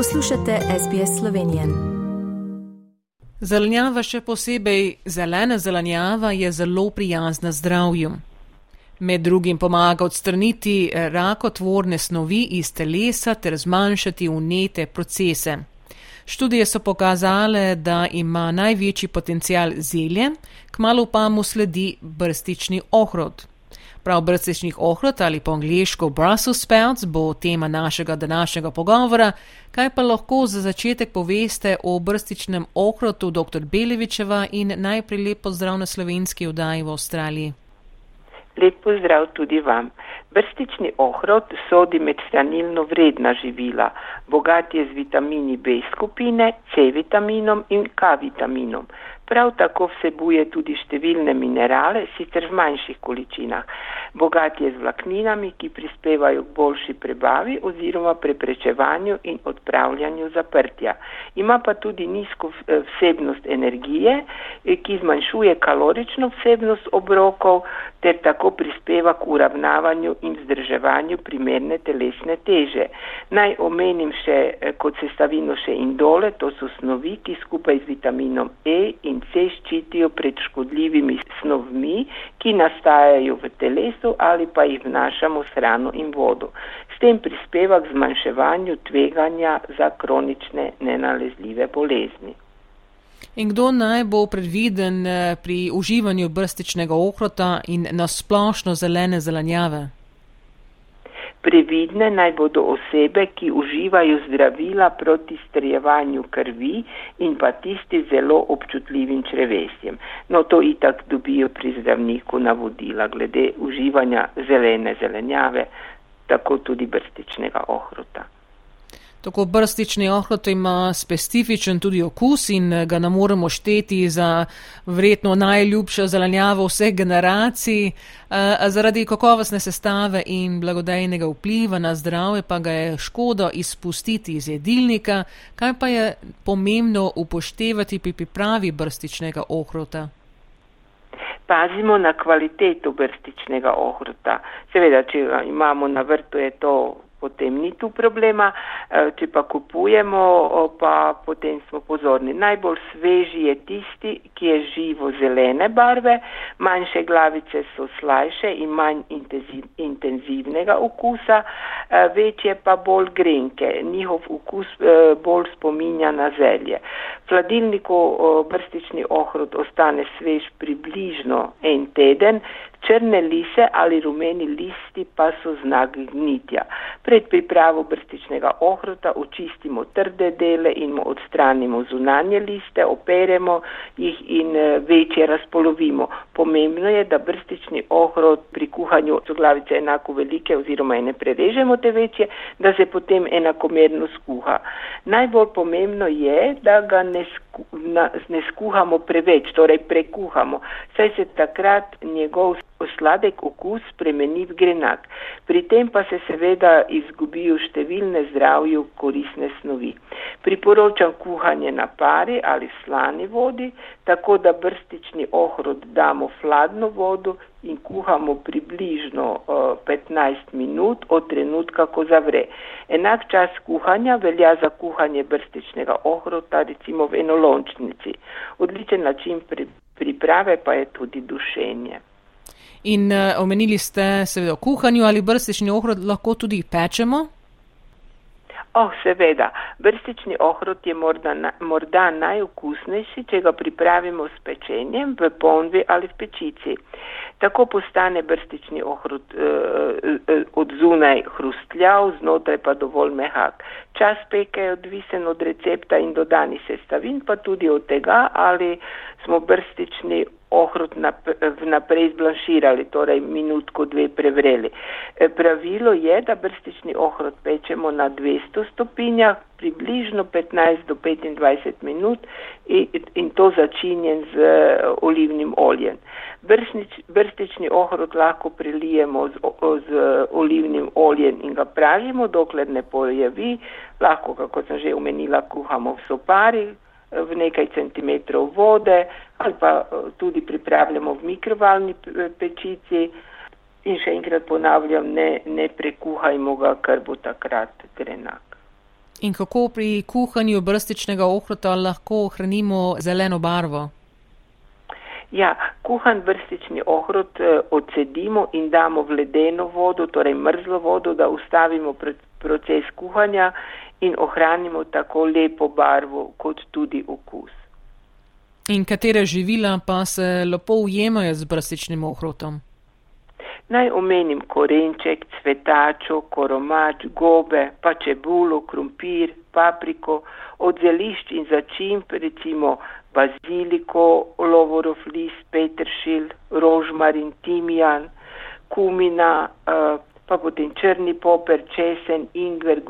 Poslušate SBS Slovenije. Zelenjava, še posebej zelena zelenjava, je zelo prijazna zdravju. Med drugim pomaga odstraniti rakotvorne snovi iz telesa ter zmanjšati unete procese. Študije so pokazale, da ima največji potencial zelje, kmalo pa mu sledi brstični ohrod. Prav brstičnih ohrod ali po angliško Brussels sprouts bo tema našega današnjega pogovora. Kaj pa lahko za začetek poveste o brstičnem ohrotu dr. Belevičeva in najprej lep pozdrav na slovenski vdaji v Avstraliji. Lep pozdrav tudi vam. Brstični ohrod sodi med hranilno vredna živila, bogat je z vitamini B skupine, C vitaminom in K vitaminom. Prav tako vsebuje tudi številne minerale, sicer v manjših količinah. Bogat je z vlakninami, ki prispevajo k boljši prebavi oziroma preprečevanju in odpravljanju zaprtja. Ima pa tudi nizko vsebnost energije, ki zmanjšuje kalorično vsebnost obrokov ter tako prispeva k uravnavanju in vzdrževanju primerne telesne teže. Naj omenim še kot sestavino še indole, to so snovi, ki skupaj z vitaminom E in C ščitijo pred škodljivimi snovmi, ki nastajajo v telesu ali pa jih vnašamo s hrano in vodo. S tem prispeva k zmanjševanju tveganja za kronične nenalezljive bolezni. In kdo naj bo predviden pri uživanju brstičnega ohrota in nasplošno zelene zelenjave? Previdne naj bodo osebe, ki uživajo zdravila proti strjevanju krvi in pa tisti zelo občutljivim črevesjem. No, to itak dobijo pri zdravniku navodila glede uživanja zelene zelenjave, tako tudi brstičnega ohrota. Tako brstični ohrot ima specifičen tudi okus in ga ne moremo šteti za vredno najljubšo zelenjavo vseh generacij. Zaradi kakovostne sestave in blagodejnega vpliva na zdravje pa ga je škodo izpustiti iz jedilnika. Kaj pa je pomembno upoštevati pri pripravi brstičnega ohrota? Pazimo na kvaliteto brstičnega ohrota. Seveda, če ga imamo na vrtu, je to potem ni tu problema, če pa kupujemo, pa potem smo pozorni. Najbolj sveži je tisti, ki je živo zelene barve, manjše glavice so slajše in manj intenzivnega okusa, večje pa bolj grenke, njihov okus bolj spominja na zelje. V hladilniku brstični ohrod ostane svež približno en teden, črne lise ali rumeni listi pa so znak gnitja. Pred pripravo brstičnega ohrota očistimo trde dele in mu odstranimo zunanje liste, operemo jih in večje razpolovimo. Pomembno je, da brstični ohrot pri kuhanju so glavice enako velike oziroma ne prerežemo te večje, da se potem enakomerno skuha. Najbolj pomembno je, da ga ne, sku, na, ne skuhamo preveč, torej prekuhamo, saj se takrat njegov sladek okus spremeni v grenak. Pri tem pa se seveda izgubijo številne zdravju korisne snovi. Priporočam kuhanje na pari ali slani vodi, tako da brstični ohrod damo v hladno vodo in kuhamo približno uh, 15 minut od trenutka, ko zavre. Enak čas kuhanja velja za kuhanje brstičnega ohrota, recimo v enolončnici. Odličen način pri, priprave pa je tudi dušenje. In uh, omenili ste seveda o kuhanju ali brstični ohrod lahko tudi pečemo? Oh, seveda, brstični ohrot je morda, morda najokusnejši, če ga pripravimo s pečenjem v ponvi ali v pečici. Tako postane brstični ohrot eh, od zunaj hrustljav, znotraj pa dovolj mehak. Čas peke je odvisen od recepta in dodanih sestavin, pa tudi od tega, ali smo brstični ohrot vnaprej zblanširali, torej minutko dve prevreli. Pravilo je, da brstični ohrot pečemo na 200 stopinjah, približno 15 do 25 minut in, in to začinjen z olivnim oljem. Brstič, brstični ohrot lahko prelijemo z, z olivnim oljem in ga pražimo, dokler ne pojavi, lahko, kako sem že omenila, kuhamo v sopari, v nekaj centimetrov vode ali pa tudi pripravljamo v mikrovalni pečici in še enkrat ponavljam, ne, ne prekuhajmo ga, ker bo takrat grenak. In kako pri kuhanju brstičnega ohrota lahko ohranimo zeleno barvo? Ja, kuhan brstični ohrot eh, odsedimo in damo v ledeno vodo, torej mrzlo vodo, da ustavimo proces kuhanja in ohranimo tako lepo barvo kot tudi okus. In katere živila pa se lepo ujemajo z brstičnim ohrotom? Naj omenim korenček, cvetačo, koromač, gobe, pa čebulo, krumpir, papriko, od zelišč in začimb, recimo baziliko, lovorov lis, petršil, rožmarin, timijan, kumina, uh, pa potem črni poper, česen, ingver,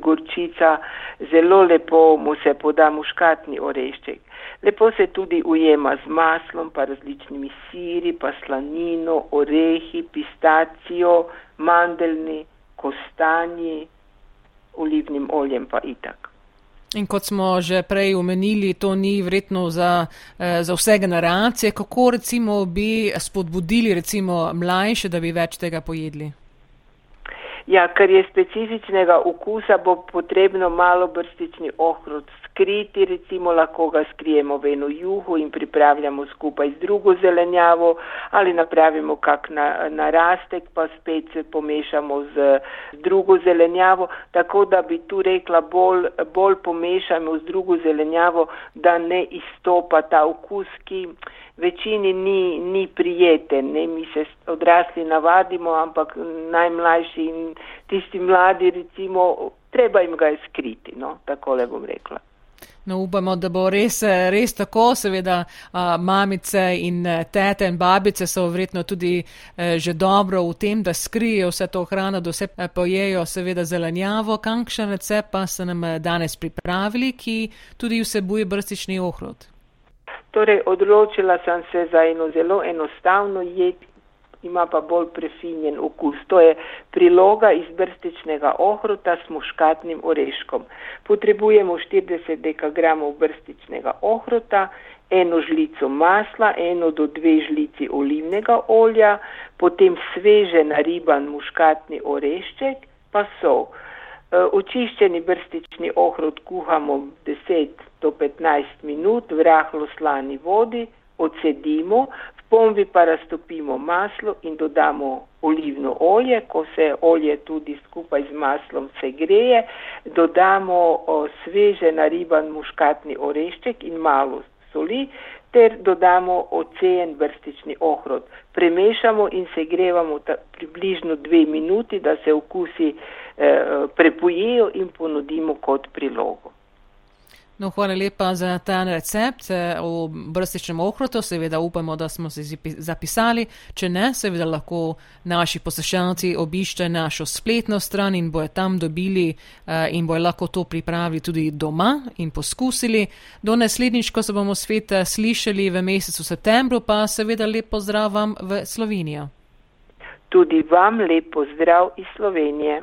gorčica, zelo lepo mu se poda muškatni orešček. Lepo se tudi ujema z maslom, pa različnimi siri, pa slanino, orehi, pistacijo, mandelni, kostanji, olivnim oljem pa itak. In kot smo že prej omenili, to ni vredno za, eh, za vse generacije. Kako recimo bi spodbudili recimo mlajše, da bi več tega pojedli? Ja, ker je specifičnega okusa, bo potrebno malo brstični ohrut skriti, recimo lahko ga skrijemo v eno juhu in pripravljamo skupaj z drugo zelenjavo ali napravimo kak na, narastek, pa spet se pomešamo z, drugo zelenjavo, tako da bi tu rekla bolj, bolj pomešamo z drugo zelenjavo, da ne izstopa ta okus, ki večini ni, ni prijeten, ne? mi se odrasli navadimo, ampak najmlajši in tisti mladi, recimo, treba jim ga skriti, no? tako le bom rekla. No, upamo, da bo res, res tako. Seveda, mamice in tete in babice so verjetno tudi že dobro v tem, da skrijejo vse to hrano, da vse pojejo, seveda, zelenjavo. Kakšen recept pa ste nam danes pripravili, ki tudi vsebuje brstični ohrod? Torej, odločila sem se za eno zelo enostavno jed, ima pa bolj prefinjen okus. To je priloga iz brstičnega ohrota s muškatnim oreškom. Potrebujemo 40 dekagramov brstičnega ohrota, eno žlico masla, eno do dve žlici olivnega olja, potem sveže nariban muškatni orešček, pa sol. E, očiščeni brstični ohrot kuhamo 10 do 15 minut v rahlo slani vodi, odsedimo, v pomvi pa raztopimo maslo in dodamo olivno olje, ko se olje tudi skupaj z maslom se greje, dodamo o, sveže nariban muškatni orešček in malo soli ter dodamo ocejen brstični ohrot. Premešamo in se grevamo ta, približno dve minuti, da se okusi Eh, prepojejo in ponudimo kot prilogo. No, hvala lepa za ta recept eh, o brstičnem ohrotu. Seveda upamo, da smo se zapisali. Če ne, seveda lahko naši poslušalci obišče našo spletno stran in bojo tam dobili eh, in bojo lahko to pripravili tudi doma in poskusili. Do naslednjič, ko se bomo svet slišali v mesecu septembru, pa seveda lepo zdrav vam v Slovenijo. Tudi vam lepo zdrav iz Slovenije.